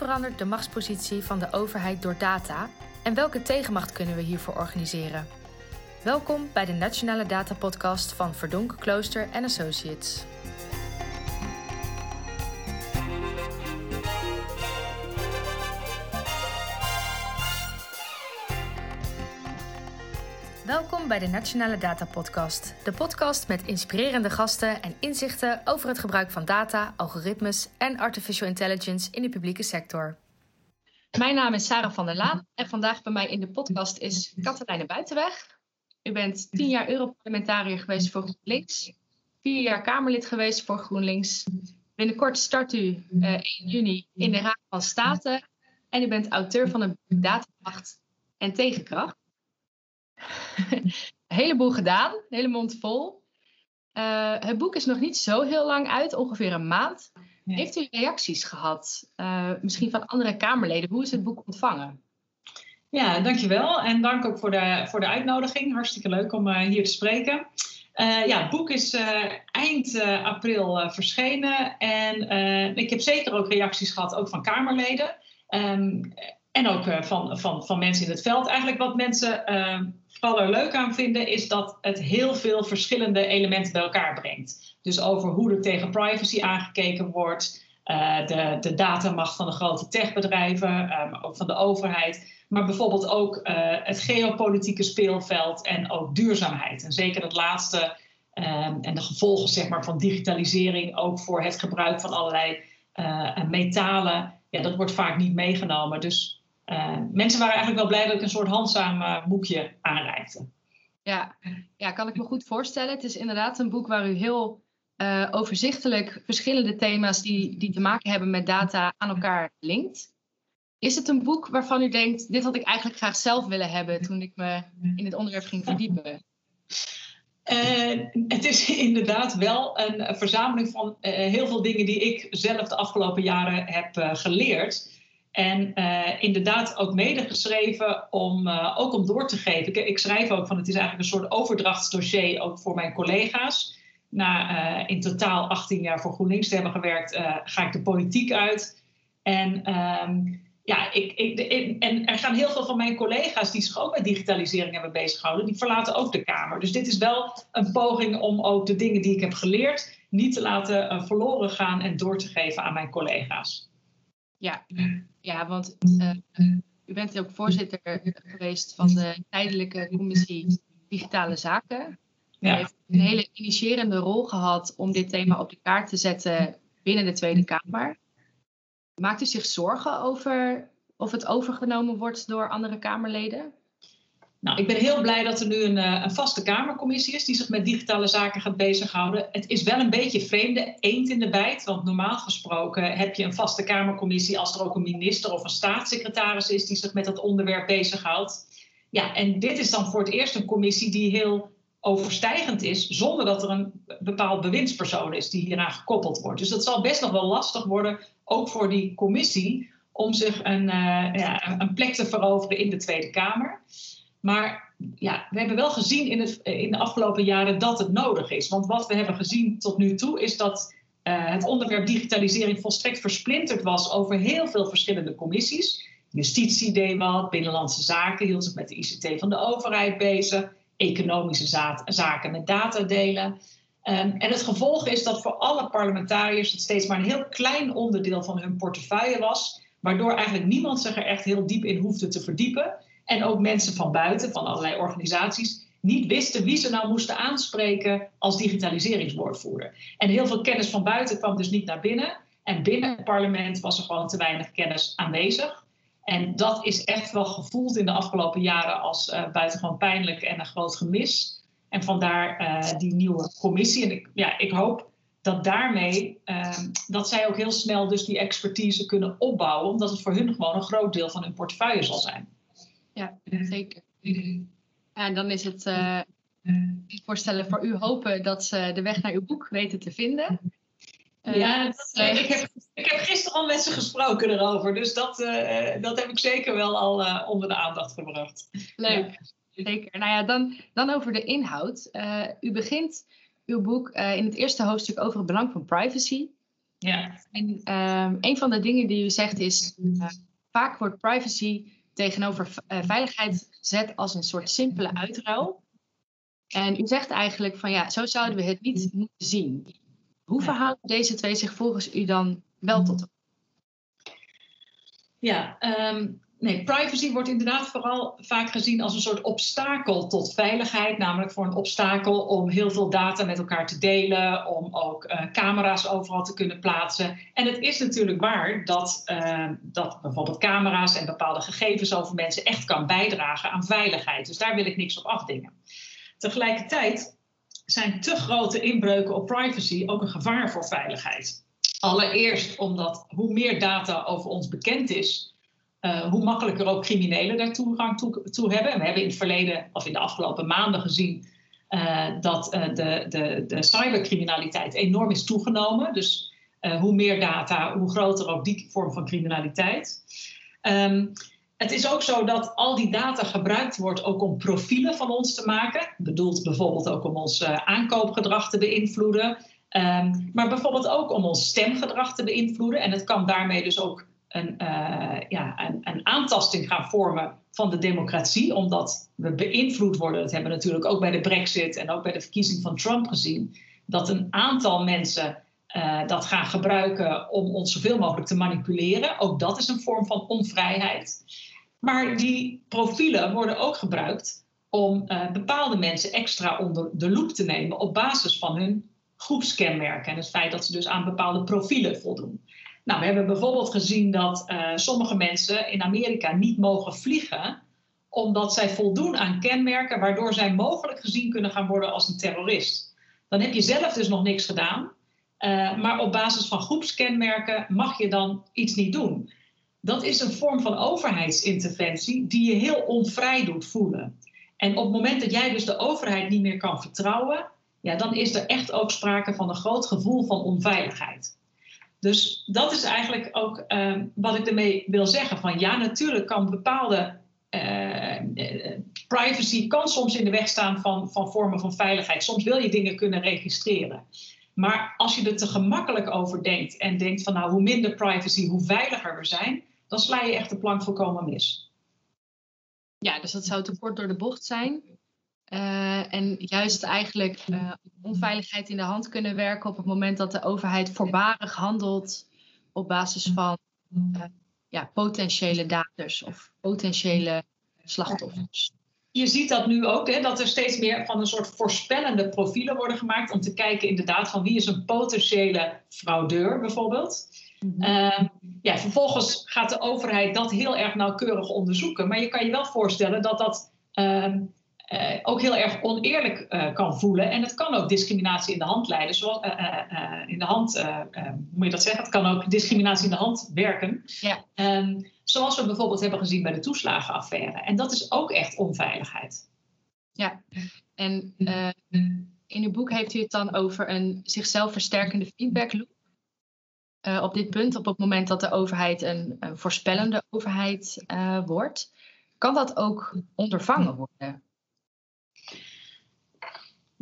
verandert de machtspositie van de overheid door data en welke tegenmacht kunnen we hiervoor organiseren? Welkom bij de Nationale Data Podcast van Verdonk, Klooster Associates. Bij de Nationale Data Podcast. De podcast met inspirerende gasten en inzichten over het gebruik van data, algoritmes en artificial intelligence in de publieke sector. Mijn naam is Sarah van der Laan en vandaag bij mij in de podcast is Katelijne Buitenweg. U bent tien jaar Europarlementariër geweest voor GroenLinks, vier jaar Kamerlid geweest voor GroenLinks. Binnenkort start u uh, 1 juni in de Raad van State en u bent auteur van een datamacht en tegenkracht. Een heleboel gedaan, een hele mond vol. Uh, het boek is nog niet zo heel lang uit, ongeveer een maand. Heeft u reacties gehad, uh, misschien van andere Kamerleden? Hoe is het boek ontvangen? Ja, dankjewel. En dank ook voor de, voor de uitnodiging. Hartstikke leuk om uh, hier te spreken. ja, het boek is eind april verschenen. En ik heb zeker ook reacties gehad, ook van Kamerleden. Um, en ook van, van, van mensen in het veld. Eigenlijk wat mensen vooral er leuk aan vinden, is dat het heel veel verschillende elementen bij elkaar brengt. Dus over hoe er tegen privacy aangekeken wordt, uh, de, de datamacht van de grote techbedrijven, um, ook van de overheid. Maar bijvoorbeeld ook uh, het geopolitieke speelveld en ook duurzaamheid. En zeker dat laatste en de gevolgen zeg maar, van digitalisering, ook voor het gebruik van allerlei uh, metalen. Ja, dat wordt vaak niet meegenomen. Dus uh, mensen waren eigenlijk wel blij dat ik een soort handzaam boekje aanreikte. Ja. ja, kan ik me goed voorstellen. Het is inderdaad een boek waar u heel uh, overzichtelijk verschillende thema's die, die te maken hebben met data aan elkaar linkt. Is het een boek waarvan u denkt, dit had ik eigenlijk graag zelf willen hebben toen ik me in het onderwerp ging verdiepen? Uh, het is inderdaad wel een verzameling van uh, heel veel dingen die ik zelf de afgelopen jaren heb geleerd. En uh, inderdaad ook medegeschreven om uh, ook om door te geven. Ik, ik, schrijf ook van het is eigenlijk een soort overdrachtsdossier ook voor mijn collega's. Na uh, in totaal 18 jaar voor GroenLinks te hebben gewerkt, ga ik de politiek uit. En um, ja, ik, ik, en er gaan heel veel van mijn collega's die zich ook met digitalisering hebben bezighouden, die verlaten ook de Kamer. Dus dit is wel een poging om ook de dingen die ik heb geleerd niet te laten verloren gaan en door te geven aan mijn collega's. Ja, ja want uh, u bent ook voorzitter geweest van de tijdelijke commissie Digitale Zaken. U ja. heeft een hele initiërende rol gehad om dit thema op de kaart te zetten binnen de Tweede Kamer. Maakt u zich zorgen over of het overgenomen wordt door andere Kamerleden? Nou, ik ben heel blij dat er nu een, eh, een, vaste Kamercommissie is die zich met digitale zaken gaat bezighouden. Het is wel een beetje vreemde eend in de bijt, want normaal gesproken heb je een vaste Kamercommissie als er ook een minister of een staatssecretaris is die zich met dat onderwerp bezighoudt. Ja, en dit is dan voor het eerst een commissie die heel overstijgend is, zonder dat er een bepaald bewindspersoon is die hieraan gekoppeld wordt. Dus dat zal best nog wel lastig worden, ook voor die commissie, om zich een, uh, ja, een plek te veroveren in de Tweede Kamer. Maar ja, we hebben wel gezien in, het, in de afgelopen jaren dat het nodig is. Want wat we hebben gezien tot nu toe is dat uh, het onderwerp digitalisering volstrekt versplinterd was over heel veel verschillende commissies. Justitie deed Binnenlandse Zaken hield zich met de ICT van de overheid bezig, economische zaken met datadelen. Um, en het gevolg is dat voor alle parlementariërs het steeds maar een heel klein onderdeel van hun portefeuille was, waardoor eigenlijk niemand zich er echt heel diep in hoefde te verdiepen. En ook mensen van buiten, van allerlei organisaties, niet wisten wie ze nou moesten aanspreken als digitaliseringswoordvoerder. En heel veel kennis van buiten kwam dus niet naar binnen. En binnen het parlement was er gewoon te weinig kennis aanwezig. En dat is echt wel gevoeld in de afgelopen jaren als uh, buitengewoon pijnlijk en een groot gemis. En vandaar uh, die nieuwe commissie. En ik, ja, ik hoop dat daarmee uh, dat zij ook heel snel dus die expertise kunnen opbouwen, omdat het voor hun gewoon een groot deel van hun portefeuille zal zijn. Ja, zeker. En dan is het uh, voorstellen voor u hopen dat ze de weg naar uw boek weten te vinden. Uh, ja, dat, uh, ik, heb, ik heb gisteren al met ze gesproken erover. Dus dat, dat heb ik zeker wel al onder de aandacht gebracht. Leuk, ja. zeker. Nou ja, dan, dan over de inhoud. u begint uw boek in het eerste hoofdstuk over het belang van privacy. Ja. En um, een van de dingen die u zegt is, uh, vaak wordt privacy tegenover uh, veiligheid gezet als een soort simpele uitruil. En u zegt eigenlijk van ja, zo zouden we het niet moeten zien. Hoe verhouden deze twee zich volgens u dan wel tot elkaar? Ja, um, nee, privacy wordt inderdaad vooral vaak gezien als een soort obstakel tot veiligheid. Namelijk voor een obstakel om heel veel data met elkaar te delen, om ook uh, camera's overal te kunnen plaatsen. En het is natuurlijk waar dat, uh, dat bijvoorbeeld camera's en bepaalde gegevens over mensen echt kan bijdragen aan veiligheid. Dus daar wil ik niks op afdingen. Tegelijkertijd zijn te grote inbreuken op privacy ook een gevaar voor veiligheid. Allereerst omdat hoe meer data over ons bekend is, uh, hoe makkelijker ook criminelen daar toegang toe, hebben. we hebben in het verleden, of in de afgelopen maanden gezien, uh, dat uh, de, de, de cybercriminaliteit enorm is toegenomen. Dus hoe meer data, hoe groter ook die vorm van criminaliteit. Um, het is ook zo dat al die data gebruikt wordt ook om profielen van ons te maken. Bedoeld bijvoorbeeld ook om ons aankoopgedrag te beïnvloeden. Um, maar bijvoorbeeld ook om ons stemgedrag te beïnvloeden. En het kan daarmee dus ook een, uh, ja, een, een, aantasting gaan vormen van de democratie, omdat we beïnvloed worden. Dat hebben we natuurlijk ook bij de Brexit en ook bij de verkiezing van Trump gezien. Dat een aantal mensen uh, dat gaan gebruiken om ons zoveel mogelijk te manipuleren. Ook dat is een vorm van onvrijheid. Maar die profielen worden ook gebruikt om uh, bepaalde mensen extra onder de loep te nemen op basis van hun groepskenmerken en het feit dat ze dus aan bepaalde profielen voldoen. Nou, we hebben bijvoorbeeld gezien dat uh, sommige mensen in Amerika niet mogen vliegen omdat zij voldoen aan kenmerken waardoor zij mogelijk gezien kunnen gaan worden als een terrorist. Dan heb je zelf dus nog niks gedaan, uh, maar op basis van groepskenmerken mag je dan iets niet doen. Dat is een vorm van overheidsinterventie die je heel onvrij doet voelen. En op het moment dat jij dus de overheid niet meer kan vertrouwen, ja, dan is er echt ook sprake van een groot gevoel van onveiligheid. Dus dat is eigenlijk ook uh, wat ik ermee wil zeggen. Van ja, natuurlijk kan bepaalde uh, privacy kan soms in de weg staan van, van vormen van veiligheid. Soms wil je dingen kunnen registreren. Maar als je er te gemakkelijk over denkt en denkt van nou hoe minder privacy, hoe veiliger we zijn, dan sla je echt de plank volkomen mis. Ja, dus dat zou te kort door de bocht zijn. Uh, en juist eigenlijk uh, onveiligheid in de hand kunnen werken op het moment dat de overheid voorbarig handelt op basis van uh, ja, potentiële daders of potentiële slachtoffers. Je ziet dat nu ook, hè, dat er steeds meer van een soort voorspellende profielen worden gemaakt om te kijken inderdaad van wie is een potentiële fraudeur bijvoorbeeld. Mm -hmm. ja, vervolgens gaat de overheid dat heel erg nauwkeurig onderzoeken, maar je kan je wel voorstellen dat dat ehm, uh, ook heel erg oneerlijk uh, kan voelen. En het kan ook discriminatie in de hand leiden. Zoals, uh, in de hand, hoe moet je dat zeggen? Het kan ook discriminatie in de hand werken. Ja. Um, zoals we bijvoorbeeld hebben gezien bij de toeslagenaffaire. En dat is ook echt onveiligheid. Ja, en in uw boek heeft u het dan over een zichzelf versterkende feedbackloop. op dit punt, op het moment dat de overheid een, een voorspellende overheid wordt, kan dat ook ondervangen worden?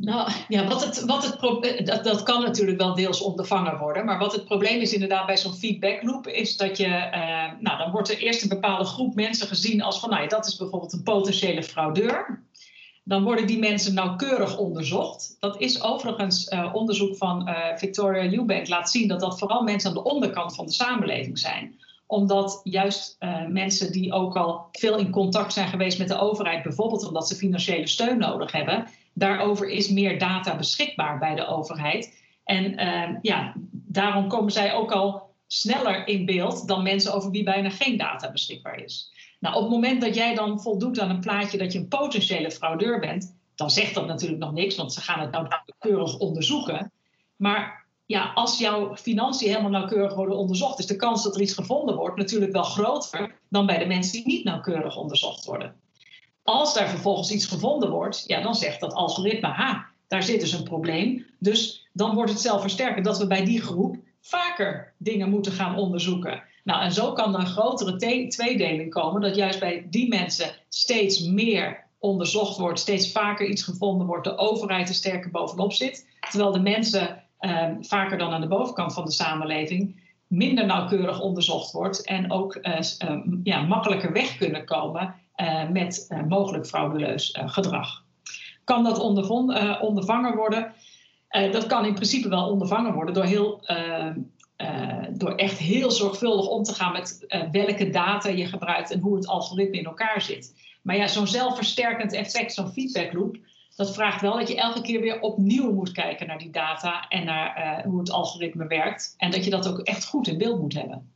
Nou ja, wat het, wat het eh, dat, dat kan natuurlijk wel deels ondervangen worden. Maar wat het probleem is inderdaad bij zo'n feedback loop, is dat je, uh, nou dan wordt er eerst een bepaalde groep mensen gezien als van, nou ja, dat is bijvoorbeeld een potentiële fraudeur. Dan worden die mensen nauwkeurig onderzocht. Dat is overigens uh, onderzoek van uh, Victoria Eubank laat zien dat dat vooral mensen aan de onderkant van de samenleving zijn omdat juist uh, mensen die ook al veel in contact zijn geweest met de overheid, bijvoorbeeld omdat ze financiële steun nodig hebben, daarover is meer data beschikbaar bij de overheid. En uh, ja, daarom komen zij ook al sneller in beeld dan mensen over wie bijna geen data beschikbaar is. Nou, op het moment dat jij dan voldoet aan een plaatje dat je een potentiële fraudeur bent, dan zegt dat natuurlijk nog niks, want ze gaan het nauwkeurig onderzoeken. Maar ja, als jouw financiën helemaal nauwkeurig worden onderzocht, is de kans dat er iets gevonden wordt natuurlijk wel groter dan bij de mensen die niet nauwkeurig onderzocht worden. Als daar vervolgens iets gevonden wordt, ja, dan zegt dat algoritme, ha, daar zit dus een probleem. Dus dan wordt het zelfversterkend dat we bij die groep vaker dingen moeten gaan onderzoeken. Nou, en zo kan er een grotere tweedeling komen, dat juist bij die mensen steeds meer onderzocht wordt, steeds vaker iets gevonden wordt, de overheid er sterker bovenop zit. Terwijl de mensen ehm, vaker dan aan de bovenkant van de samenleving, minder nauwkeurig onderzocht wordt en ook uh, ja, makkelijker weg kunnen komen met mogelijk frauduleus gedrag. Kan dat ondervangen worden? dat kan in principe wel ondervangen worden door heel ehm, door echt heel zorgvuldig om te gaan met welke data je gebruikt en hoe het algoritme in elkaar zit. Maar ja, zo'n zelfversterkend effect, zo'n feedback loop, dat vraagt wel dat je elke keer weer opnieuw moet kijken naar die data en naar hoe het algoritme werkt. En dat je dat ook echt goed in beeld moet hebben.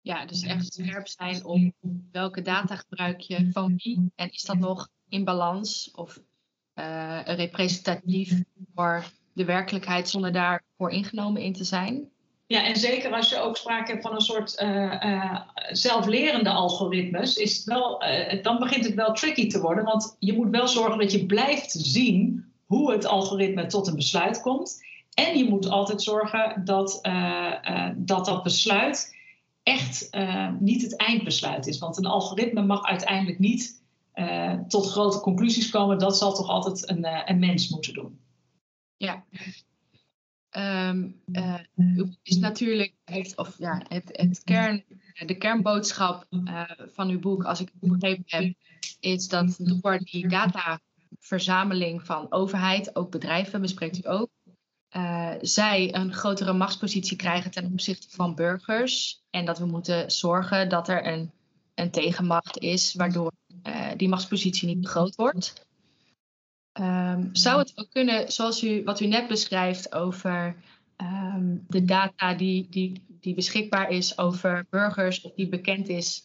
Ja, dus echt scherp zijn op welke data gebruik je van wie en is dat nog in balans of representatief voor de werkelijkheid zonder daarvoor ingenomen in te zijn. Ja, en zeker als je ook sprake hebt van een soort uh, zelflerende algoritmes, is het wel, uh, dan begint het wel tricky te worden. Want je moet wel zorgen dat je blijft zien hoe het algoritme tot een besluit komt. En je moet altijd zorgen dat dat, dat besluit echt niet het eindbesluit is. Want een algoritme mag uiteindelijk niet tot grote conclusies komen. Dat zal toch altijd een, een mens moeten doen. Ja. Um, is natuurlijk heeft, of ja, het, het kern, de kernboodschap van uw boek, als ik het begrepen heb, is dat door die dataverzameling van overheid, ook bedrijven, bespreekt u ook, uh, zij een grotere machtspositie krijgen ten opzichte van burgers. En dat we moeten zorgen dat er een, een tegenmacht is, waardoor die machtspositie niet te groot wordt. Um, zou het ook kunnen, zoals u, wat u net beschrijft over um, de data die, die, die beschikbaar is over burgers of die bekend is,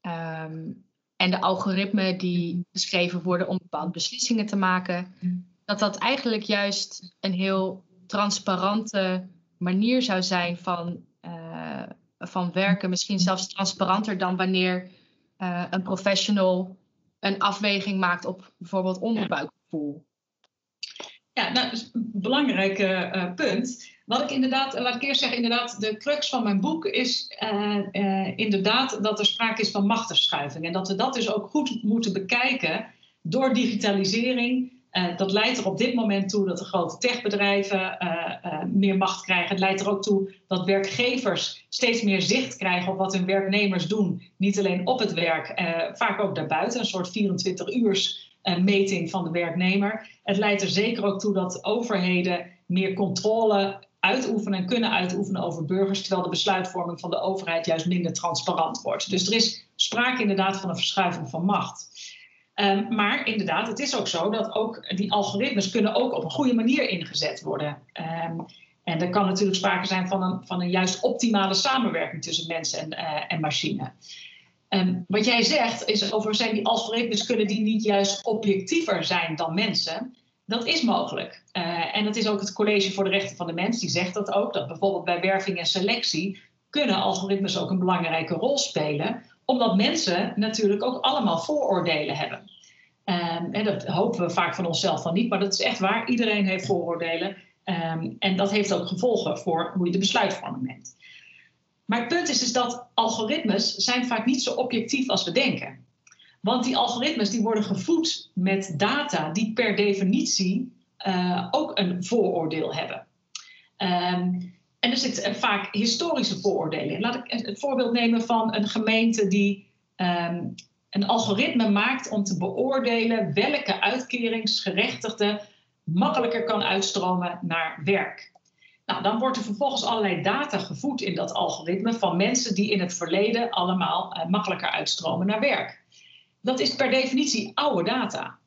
um, en de algoritmen die beschreven worden om bepaalde beslissingen te maken, dat dat eigenlijk juist een heel transparante manier zou zijn van, uh, van werken. Misschien zelfs transparanter dan wanneer uh, een professional een afweging maakt op bijvoorbeeld onderbuik ja, nou, dat is een belangrijk uh, punt. Wat ik inderdaad, laat ik eerst zeggen, inderdaad, de crux van mijn boek is inderdaad dat er sprake is van machtsverschuiving. En dat we dat dus ook goed moeten bekijken door digitalisering. Dat leidt er op dit moment toe dat de grote techbedrijven meer macht krijgen. Het leidt er ook toe dat werkgevers steeds meer zicht krijgen op wat hun werknemers doen. Niet alleen op het werk, vaak ook daarbuiten. Een soort 24 uurs meting van de werknemer. Het leidt er zeker ook toe dat overheden meer controle uitoefenen en kunnen uitoefenen over burgers, terwijl de besluitvorming van de overheid juist minder transparant wordt. Dus er is sprake inderdaad van een verschuiving van macht. Um, maar inderdaad, het is ook zo dat ook die algoritmes kunnen ook op een goede manier ingezet worden. Um, en er kan natuurlijk sprake zijn van een, van een juist optimale samenwerking tussen mensen en, uh, en machine. Um, wat jij zegt is over zijn die algoritmes kunnen die niet juist objectiever zijn dan mensen. Dat is mogelijk. Uh, en dat is ook het College voor de Rechten van de Mens, die zegt dat ook. Dat bijvoorbeeld bij werving en selectie kunnen algoritmes ook een belangrijke rol spelen. Omdat mensen natuurlijk ook allemaal vooroordelen hebben. En dat hopen we vaak van onszelf van niet, maar dat is echt waar. Iedereen heeft vooroordelen. Um, en dat heeft ook gevolgen voor hoe je de besluitvorming neemt. Maar het punt is dus dat algoritmes zijn vaak niet zo objectief als we denken. Want die algoritmes die worden gevoed met data die per definitie uh, ook een vooroordeel hebben. Um, en er zitten vaak historische vooroordelen in. Laat ik het voorbeeld nemen van een gemeente die um, een algoritme maakt om te beoordelen welke uitkeringsgerechtigde makkelijker kan uitstromen naar werk. Nou, dan wordt er vervolgens allerlei data gevoed in dat algoritme van mensen die in het verleden allemaal uh, makkelijker uitstromen naar werk. Dat is per definitie oude data.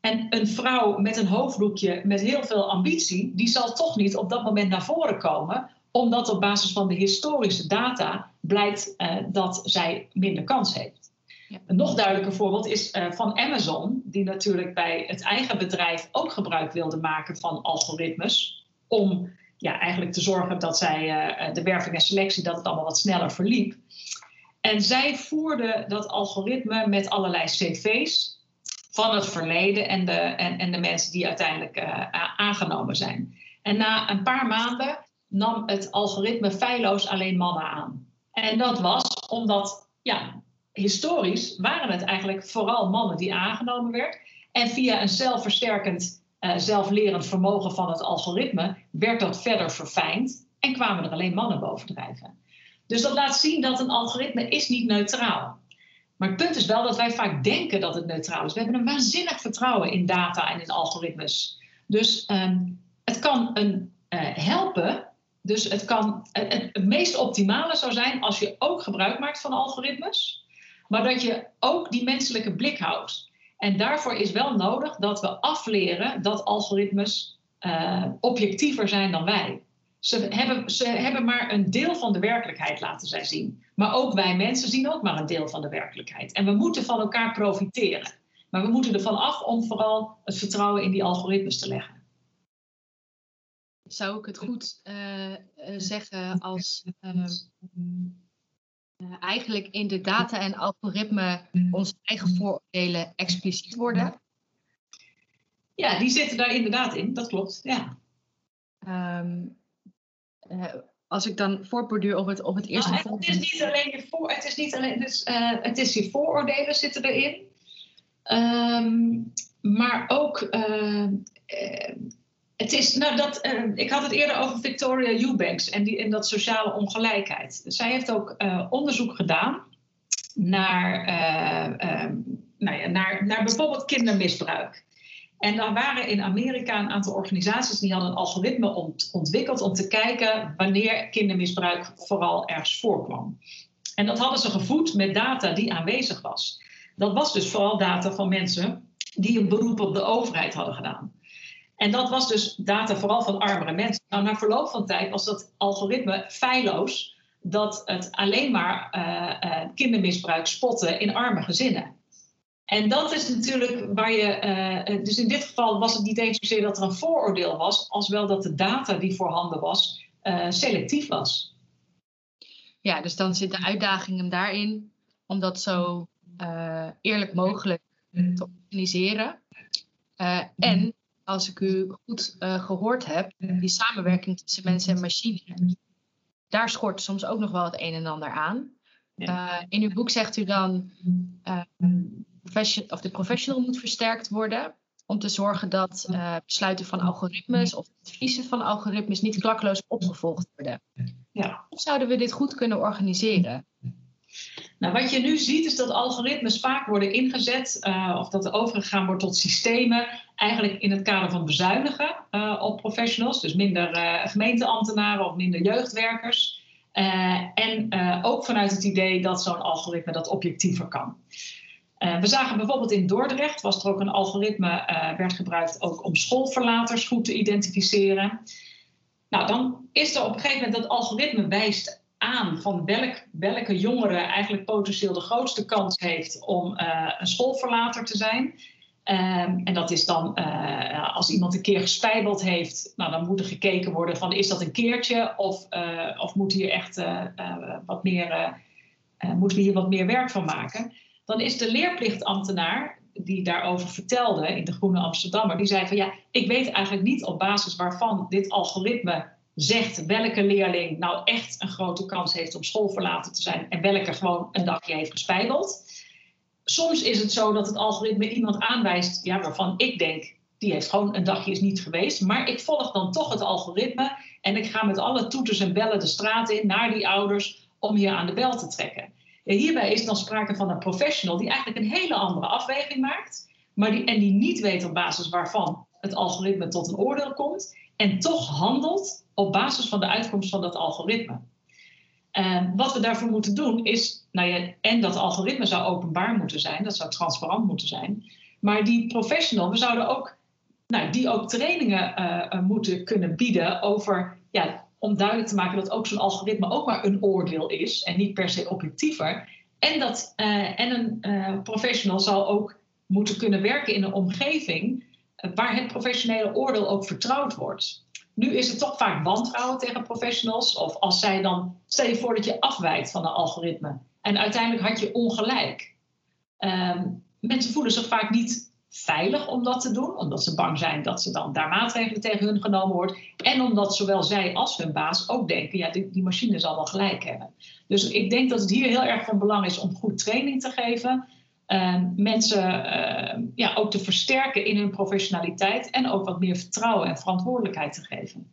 En een vrouw met een hoofddoekje met heel veel ambitie, die zal toch niet op dat moment naar voren komen, omdat op basis van de historische data blijkt uh, dat zij minder kans heeft. Ja. Een nog duidelijker voorbeeld is uh, van Amazon, die natuurlijk bij het eigen bedrijf ook gebruik wilde maken van algoritmes om ja, eigenlijk te zorgen dat zij uh, de werving en selectie, dat het allemaal wat sneller verliep. En zij voerde dat algoritme met allerlei cv's van het verleden en de, en, en de mensen die uiteindelijk aangenomen zijn. En na een paar maanden nam het algoritme feilloos alleen mannen aan. En dat was omdat, ja, historisch waren het eigenlijk vooral mannen die aangenomen werden. En via een zelfversterkend uh, zelflerend vermogen van het algoritme, werd dat verder verfijnd en kwamen er alleen mannen bovendrijven. Dus dat laat zien dat een algoritme is niet neutraal. Maar het punt is wel dat wij vaak denken dat het neutraal is. We hebben een waanzinnig vertrouwen in data en in algoritmes. Dus um, het kan een, uh, helpen. Dus het kan het, meest optimale zou zijn als je ook gebruik maakt van algoritmes. Maar dat je ook die menselijke blik houdt. En daarvoor is wel nodig dat we afleren dat algoritmes uh, objectiever zijn dan wij. Ze hebben, ze hebben maar een deel van de werkelijkheid laten zij zien. Maar ook wij mensen zien ook maar een deel van de werkelijkheid. En we moeten van elkaar profiteren. Maar we moeten ervan af om vooral het vertrouwen in die algoritmes te leggen. Zou ik het goed uh, zeggen als uh, eigenlijk in de data en algoritme onze eigen vooroordelen expliciet worden? Ja, die zitten daar inderdaad in, dat klopt. Ja. Um, als ik dan voortborduur op het, op het eerste nou, het is niet alleen je voor, het is niet alleen, dus, uh, het is je vooroordelen zitten erin. Um, maar ook, uh, het is, nou dat, ik had het eerder over Victoria Eubanks en, die, en dat sociale ongelijkheid. Zij heeft ook onderzoek gedaan naar, nou ja, naar, naar bijvoorbeeld kindermisbruik. En dan waren in Amerika een aantal organisaties die hadden een algoritme ontwikkeld om te kijken wanneer kindermisbruik vooral ergens voorkwam. En dat hadden ze gevoed met data die aanwezig was. Dat was dus vooral data van mensen die een beroep op de overheid hadden gedaan. En dat was dus data vooral van armere mensen. Nou, na verloop van tijd was dat algoritme feilloos dat het alleen maar uh, uh, kindermisbruik spotte in arme gezinnen. En dat is natuurlijk waar je. Uh, dus in dit geval was het niet eens zozeer dat er een vooroordeel was, als wel dat de data die voorhanden was selectief was. Ja, dus dan zit de uitdaging hem daarin om dat zo eerlijk mogelijk te organiseren. en als ik u goed gehoord heb, die samenwerking tussen mensen en machine, daar schort soms ook nog wel het een en ander aan. Ja. in uw boek zegt u dan of de professional moet versterkt worden. Om te zorgen dat uh, besluiten van algoritmes of adviezen van algoritmes niet klakkeloos opgevolgd worden. Ja. Hoe zouden we dit goed kunnen organiseren? Nou, wat je nu ziet is dat algoritmes vaak worden ingezet uh, of dat er overgegaan wordt tot systemen, eigenlijk in het kader van bezuinigen uh, op professionals, dus minder uh, gemeenteambtenaren of minder jeugdwerkers. en ook vanuit het idee dat zo'n algoritme dat objectiever kan. We zagen bijvoorbeeld in Dordrecht, was er ook een algoritme, werd gebruikt ook om schoolverlaters goed te identificeren. Nou, dan is er op een gegeven moment dat algoritme wijst aan van welk, welke jongere eigenlijk potentieel de grootste kans heeft om een schoolverlater te zijn. Um, en dat is dan als iemand een keer gespijbeld heeft, nou, dan moet er gekeken worden van is dat een keertje of, of moet hier echt wat meer, moeten we hier wat meer werk van maken dan is de leerplichtambtenaar die daarover vertelde in de Groene Amsterdammer, die zei van ja, ik weet eigenlijk niet op basis waarvan dit algoritme zegt welke leerling nou echt een grote kans heeft om schoolverlaten te zijn en welke gewoon een dagje heeft gespijbeld. Soms is het zo dat het algoritme iemand aanwijst ja, waarvan ik denk, die heeft gewoon een dagje is niet geweest, maar ik volg dan toch het algoritme en ik ga met alle toeters en bellen de straat in naar die ouders om hier aan de bel te trekken. Hierbij is dan sprake van een professional die eigenlijk een hele andere afweging maakt, maar die, en die niet weet op basis waarvan het algoritme tot een oordeel komt, en toch handelt op basis van de uitkomst van dat algoritme. En wat we daarvoor moeten doen is, nou ja, en dat algoritme zou openbaar moeten zijn, dat zou transparant moeten zijn, maar die professional, we zouden ook, nou, die ook trainingen uh, moeten kunnen bieden over ja, om duidelijk te maken dat ook zo'n algoritme ook maar een oordeel is en niet per se objectiever. En, dat, uh, en een professional zal ook moeten kunnen werken in een omgeving waar het professionele oordeel ook vertrouwd wordt. Nu is er toch vaak wantrouwen tegen professionals. Of als zij dan, stel je voor dat je afwijkt van een algoritme. En uiteindelijk had je ongelijk. Ehm, mensen voelen zich vaak niet veilig om dat te doen, omdat ze bang zijn dat ze dan daar maatregelen tegen hun genomen wordt. En omdat zowel zij als hun baas ook denken, ja, die, die machine zal wel gelijk hebben. Dus ik denk dat het hier heel erg van belang is om goed training te geven. Ehm, mensen ja, ook te versterken in hun professionaliteit en ook wat meer vertrouwen en verantwoordelijkheid te geven.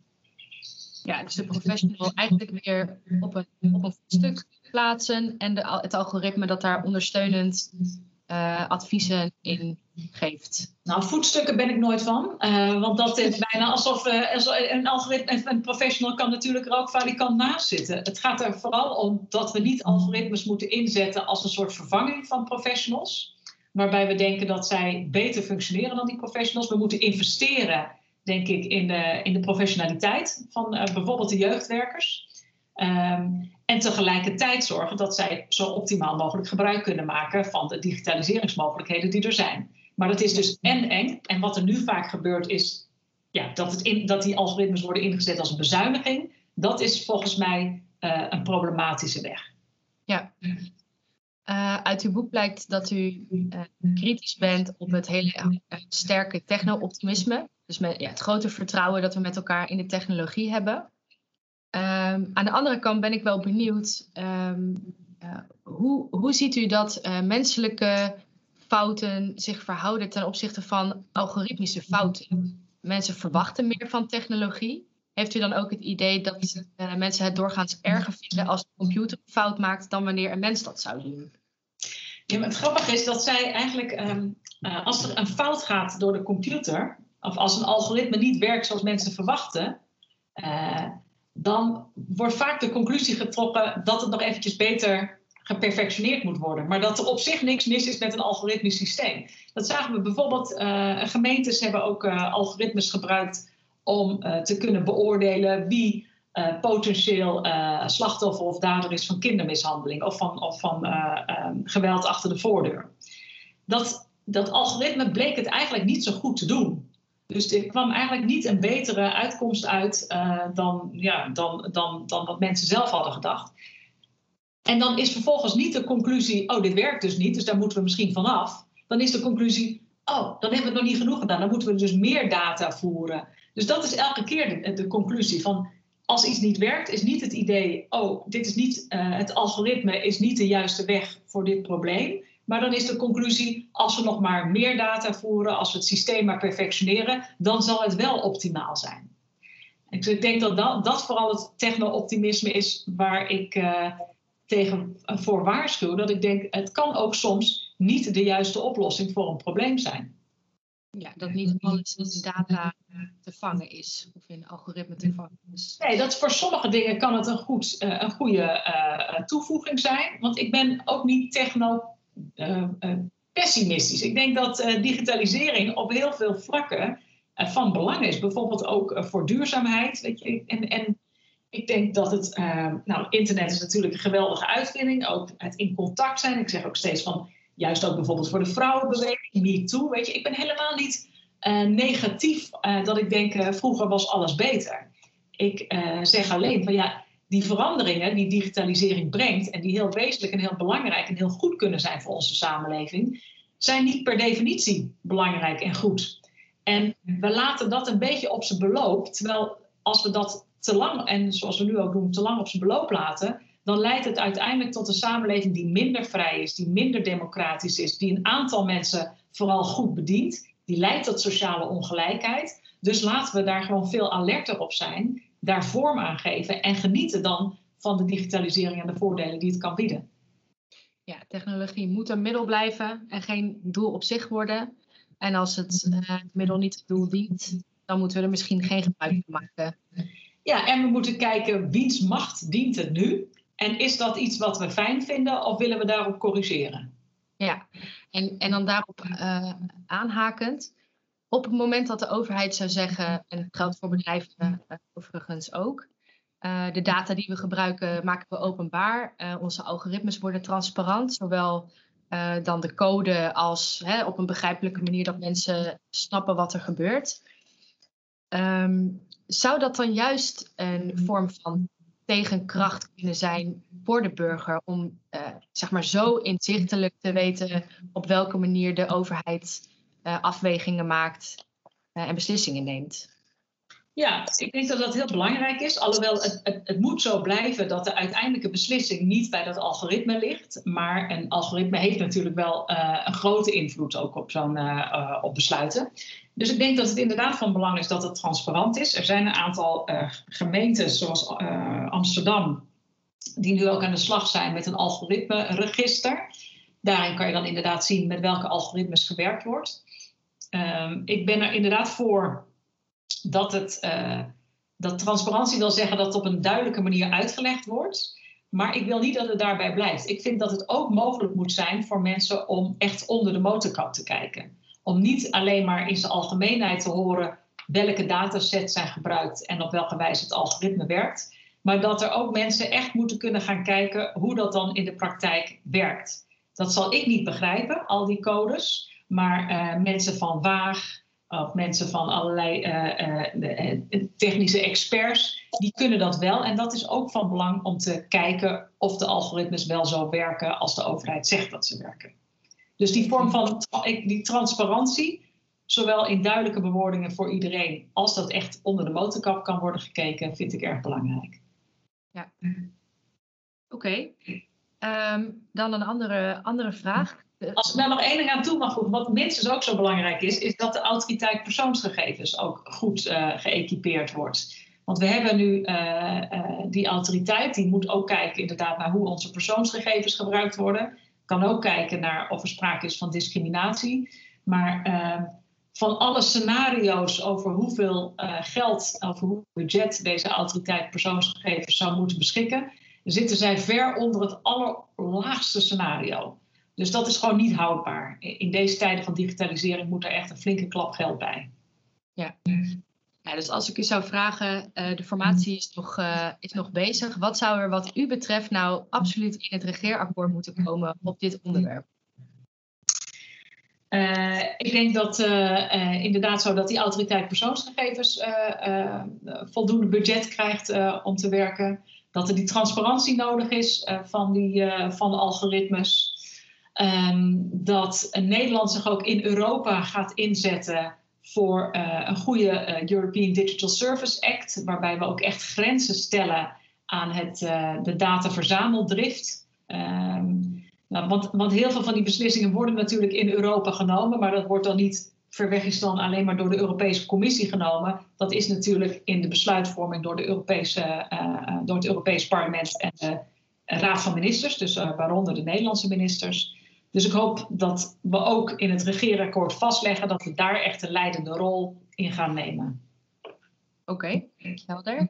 Ja, dus de professional eigenlijk weer op een, op een stuk plaatsen en de, het algoritme dat daar ondersteunend uh, adviezen in geeft? Nou, voetstukken ben ik nooit van. Uh, want dat is bijna alsof uh, een algoritme, een professional kan natuurlijk er ook valikant naast zitten. Het gaat er vooral om dat we niet algoritmes moeten inzetten als een soort vervanging van professionals. Waarbij we denken dat zij beter functioneren dan die professionals. We moeten investeren, denk ik, in de, in de professionaliteit van bijvoorbeeld de jeugdwerkers. Um, en tegelijkertijd zorgen dat zij zo optimaal mogelijk gebruik kunnen maken van de digitaliseringsmogelijkheden die er zijn. Maar dat is dus en eng. En wat er nu vaak gebeurt is ja, dat, het in, dat die algoritmes worden ingezet als een bezuiniging. Dat is volgens mij uh, een problematische weg. Ja. Uh, uit uw boek blijkt dat u uh, kritisch bent op het hele sterke techno-optimisme. Dus met ja, het grote vertrouwen dat we met elkaar in de technologie hebben. Um, aan de andere kant ben ik wel benieuwd, um, uh, hoe, hoe ziet u dat uh, menselijke fouten zich verhouden ten opzichte van algoritmische fouten? Mensen verwachten meer van technologie. Heeft u dan ook het idee dat uh, mensen het doorgaans erger vinden als de computer een fout maakt dan wanneer een mens dat zou doen? Ja, maar het grappige is dat zij eigenlijk, um, als er een fout gaat door de computer, of als een algoritme niet werkt zoals mensen verwachten, dan wordt vaak de conclusie getrokken dat het nog eventjes beter geperfectioneerd moet worden. Maar dat er op zich niks mis is met een algoritmisch systeem. Dat zagen we bijvoorbeeld, uh, gemeentes hebben ook uh, algoritmes gebruikt om uh, te kunnen beoordelen wie potentieel slachtoffer of dader is van kindermishandeling of van, of van um, geweld achter de voordeur. Dat, dat algoritme bleek het eigenlijk niet zo goed te doen. Dus er kwam eigenlijk niet een betere uitkomst uit uh, dan, ja, dan, dan, dan wat mensen zelf hadden gedacht. En dan is vervolgens niet de conclusie, oh, dit werkt dus niet, dus daar moeten we misschien vanaf. Dan is de conclusie, oh, dan hebben we het nog niet genoeg gedaan, dan moeten we dus meer data voeren. Dus dat is elke keer de, conclusie van, als iets niet werkt, is niet het idee, oh, dit is niet, uh, het algoritme is niet de juiste weg voor dit probleem. Maar dan is de conclusie, als we nog maar meer data voeren, als we het systeem maar perfectioneren, dan zal het wel optimaal zijn. ik denk dat dat, dat vooral het techno-optimisme is waar ik uh, tegen voor waarschuw. Dat ik denk, het kan ook soms niet de juiste oplossing voor een probleem zijn. Ja, dat niet alles in data te vangen is of in algoritme te vangen is. Nee, dat voor sommige dingen kan het een, goed, uh, een goede uh, toevoeging zijn. Want ik ben ook niet techno uh, pessimistisch. Ik denk dat uh, digitalisering op heel veel vlakken van belang is. Bijvoorbeeld ook voor duurzaamheid. Weet je, en, en ik denk dat het, nou, internet is natuurlijk een geweldige uitvinding. Ook het in contact zijn. Ik zeg ook steeds van, juist ook bijvoorbeeld voor de vrouwenbeweging, me too. Weet je, ik ben helemaal niet negatief dat ik denk, vroeger was alles beter. Ik zeg alleen van ja, die veranderingen die digitalisering brengt en die heel wezenlijk en heel belangrijk en heel goed kunnen zijn voor onze samenleving, zijn niet per definitie belangrijk en goed. En we laten dat een beetje op zijn beloop, terwijl als we dat te lang, en zoals we nu ook doen, te lang op zijn beloop laten, dan leidt het uiteindelijk tot een samenleving die minder vrij is, die minder democratisch is, die een aantal mensen vooral goed bedient. Die leidt tot sociale ongelijkheid. Dus laten we daar gewoon veel alerter op zijn daar vorm aan geven en genieten dan van de digitalisering en de voordelen die het kan bieden. Ja, technologie moet een middel blijven en geen doel op zich worden. En als het uh, middel niet het doel dient, dan moeten we er misschien geen gebruik van maken. Ja, en we moeten kijken wiens macht dient het nu? En is dat iets wat we fijn vinden of willen we daarop corrigeren? Ja, en, en dan daarop uh, aanhakend op het moment dat de overheid zou zeggen, en dat geldt voor bedrijven uh, overigens ook, uh, de data die we gebruiken maken we openbaar. Uh, onze algoritmes worden transparant, zowel dan de code als hè, op een begrijpelijke manier dat mensen snappen wat er gebeurt. Um, zou dat dan juist een vorm van tegenkracht kunnen zijn voor de burger om zeg maar zo inzichtelijk te weten op welke manier de overheid afwegingen maakt uh, en beslissingen neemt. Ja, ik denk dat dat heel belangrijk is. Alhoewel het, het, het, moet zo blijven dat de uiteindelijke beslissing niet bij dat algoritme ligt. Maar een algoritme heeft natuurlijk wel uh, een grote invloed ook op zo'n op besluiten. Dus ik denk dat het inderdaad van belang is dat het transparant is. Er zijn een aantal gemeenten zoals Amsterdam, die nu ook aan de slag zijn met een algoritme-register. Daarin kan je dan inderdaad zien met welke algoritmes gewerkt wordt. Ehm, ik ben er inderdaad voor dat, het, uh, dat transparantie wil zeggen dat het op een duidelijke manier uitgelegd wordt. Maar ik wil niet dat het daarbij blijft. Ik vind dat het ook mogelijk moet zijn voor mensen om echt onder de motorkap te kijken. Om niet alleen maar in zijn algemeenheid te horen welke datasets zijn gebruikt en op welke wijze het algoritme werkt. Maar dat er ook mensen echt moeten kunnen gaan kijken hoe dat dan in de praktijk werkt. Dat zal ik niet begrijpen, al die codes. Maar uh, mensen van Waag, of mensen van allerlei uh, uh, technische experts, die kunnen dat wel. En dat is ook van belang om te kijken of de algoritmes wel zo werken als de overheid zegt dat ze werken. Dus die vorm van die transparantie, zowel in duidelijke bewoordingen voor iedereen, als dat echt onder de motorkap kan worden gekeken, vind ik erg belangrijk. Ja. Oké. Um, dan een andere, andere vraag. Als ik daar nog één ding aan toe mag wat minstens ook zo belangrijk is, is dat de autoriteit persoonsgegevens ook goed uh, geëquipeerd wordt. Want we hebben nu uh, uh, die autoriteit, die moet ook kijken inderdaad naar hoe onze persoonsgegevens gebruikt worden. Kan ook kijken naar of er sprake is van discriminatie. Maar van alle scenario's over hoeveel geld, over hoeveel budget deze autoriteit persoonsgegevens zou moeten beschikken, zitten zij ver onder het allerlaagste scenario. Dus dat is gewoon niet houdbaar. In deze tijden van digitalisering moet er echt een flinke klap geld bij. Ja. ja dus als ik u zou vragen, uh, de formatie is nog, uh, is nog bezig. Wat zou er wat u betreft nou absoluut in het regeerakkoord moeten komen op dit onderwerp? Uh, ik denk dat inderdaad zo dat die autoriteit persoonsgegevens voldoende budget krijgt om te werken. Dat er die transparantie nodig is van, die, van de algoritmes. Um, dat Nederland zich ook in Europa gaat inzetten voor uh, een goede uh, European Digital Service Act, waarbij we ook echt grenzen stellen aan het, uh, de dataverzameldrift. Um, nou, want, heel veel van die beslissingen worden natuurlijk in Europa genomen, maar dat wordt dan niet ver weg is dan alleen maar door de Europese Commissie genomen. Dat is natuurlijk in de besluitvorming door, de Europese, door het Europees Parlement en de Raad van Ministers, dus waaronder de Nederlandse ministers. Dus ik hoop dat we ook in het regeerakkoord vastleggen dat we daar echt een leidende rol in gaan nemen. Oké, okay, helder.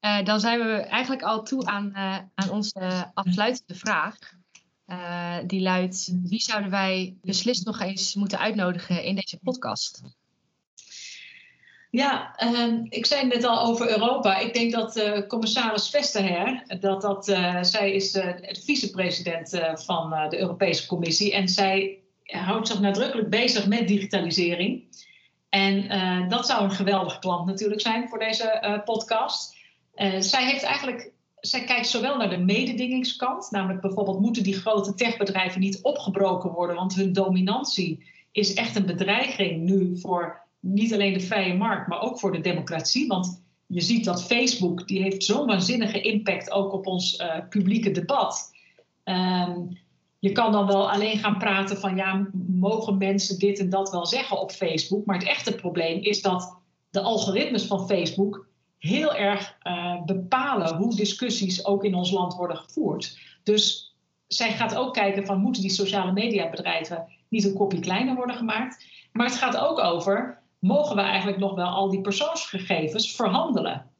Uh, dan zijn we eigenlijk al toe aan, uh, aan onze afsluitende vraag. Uh, die luidt: wie zouden wij beslist nog eens moeten uitnodigen in deze podcast? Ja, uh, ik zei net al over Europa. Ik denk dat uh, commissaris Vestager, dat, dat, uh, zij is uh, vicepresident van de Europese Commissie en zij houdt zich nadrukkelijk bezig met digitalisering. En dat zou een geweldige klant natuurlijk zijn voor deze podcast. zij heeft eigenlijk zij kijkt zowel naar de mededingingskant, namelijk bijvoorbeeld moeten die grote techbedrijven niet opgebroken worden, want hun dominantie is echt een bedreiging nu voor niet alleen de vrije markt, maar ook voor de democratie. Want je ziet dat Facebook, die heeft zo'n waanzinnige impact ook op ons uh, publieke debat. Um, je kan dan wel alleen gaan praten van ja, mogen mensen dit en dat wel zeggen op Facebook. Maar het echte probleem is dat de algoritmes van Facebook heel erg uh, bepalen hoe discussies ook in ons land worden gevoerd. Dus zij gaat ook kijken van moeten die sociale mediabedrijven niet een kopje kleiner worden gemaakt. Maar het gaat ook over mogen we eigenlijk nog wel al die persoonsgegevens verhandelen?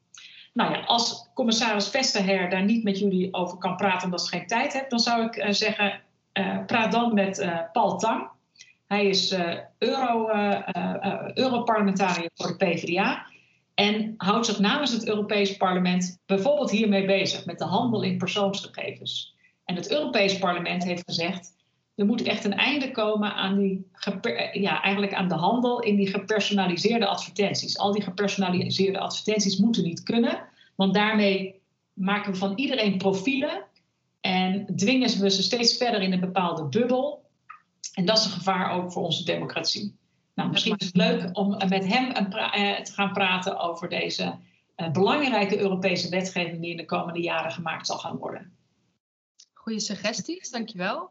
Nou ja, als commissaris Vesterher daar niet met jullie over kan praten omdat ze geen tijd heeft, dan zou ik uh, zeggen, uh, praat dan met uh, Paul Tang. Hij is Euro, Europarlementariër voor de PvdA en houdt zich namens het Europees Parlement bijvoorbeeld hiermee bezig, met de handel in persoonsgegevens. En het Europees Parlement heeft gezegd, er moet echt een einde komen aan, die ja, eigenlijk aan de handel in die gepersonaliseerde advertenties. Al die gepersonaliseerde advertenties moeten niet kunnen, want daarmee maken we van iedereen profielen en dwingen we ze steeds verder in een bepaalde bubbel. En dat is een gevaar ook voor onze democratie. Nou, misschien is het leuk om met hem te gaan praten over deze belangrijke Europese wetgeving die in de komende jaren gemaakt zal gaan worden. Goede suggesties, dankjewel.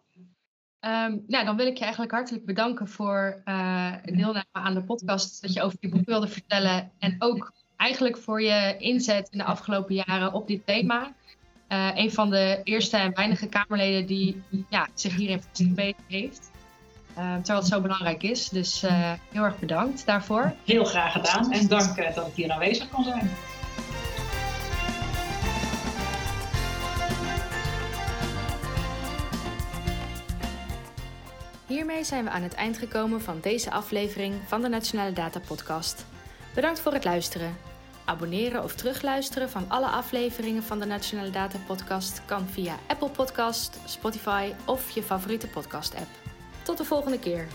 Um, nou, dan wil ik je eigenlijk hartelijk bedanken voor uh, deelname aan de podcast. Dat je over je boek wilde vertellen. En ook eigenlijk voor je inzet in de afgelopen jaren op dit thema. Uh, een van de eerste en weinige Kamerleden die ja, zich hierin vastgebeten heeft. Uh, terwijl het zo belangrijk is. Dus heel erg bedankt daarvoor. Heel graag gedaan en dank dat ik hier aanwezig kon zijn. Hiermee zijn we aan het eind gekomen van deze aflevering van de Nationale Data Podcast. Bedankt voor het luisteren. Abonneren of terugluisteren van alle afleveringen van de Nationale Data Podcast kan via Apple Podcast, Spotify of je favoriete podcast app. Tot de volgende keer.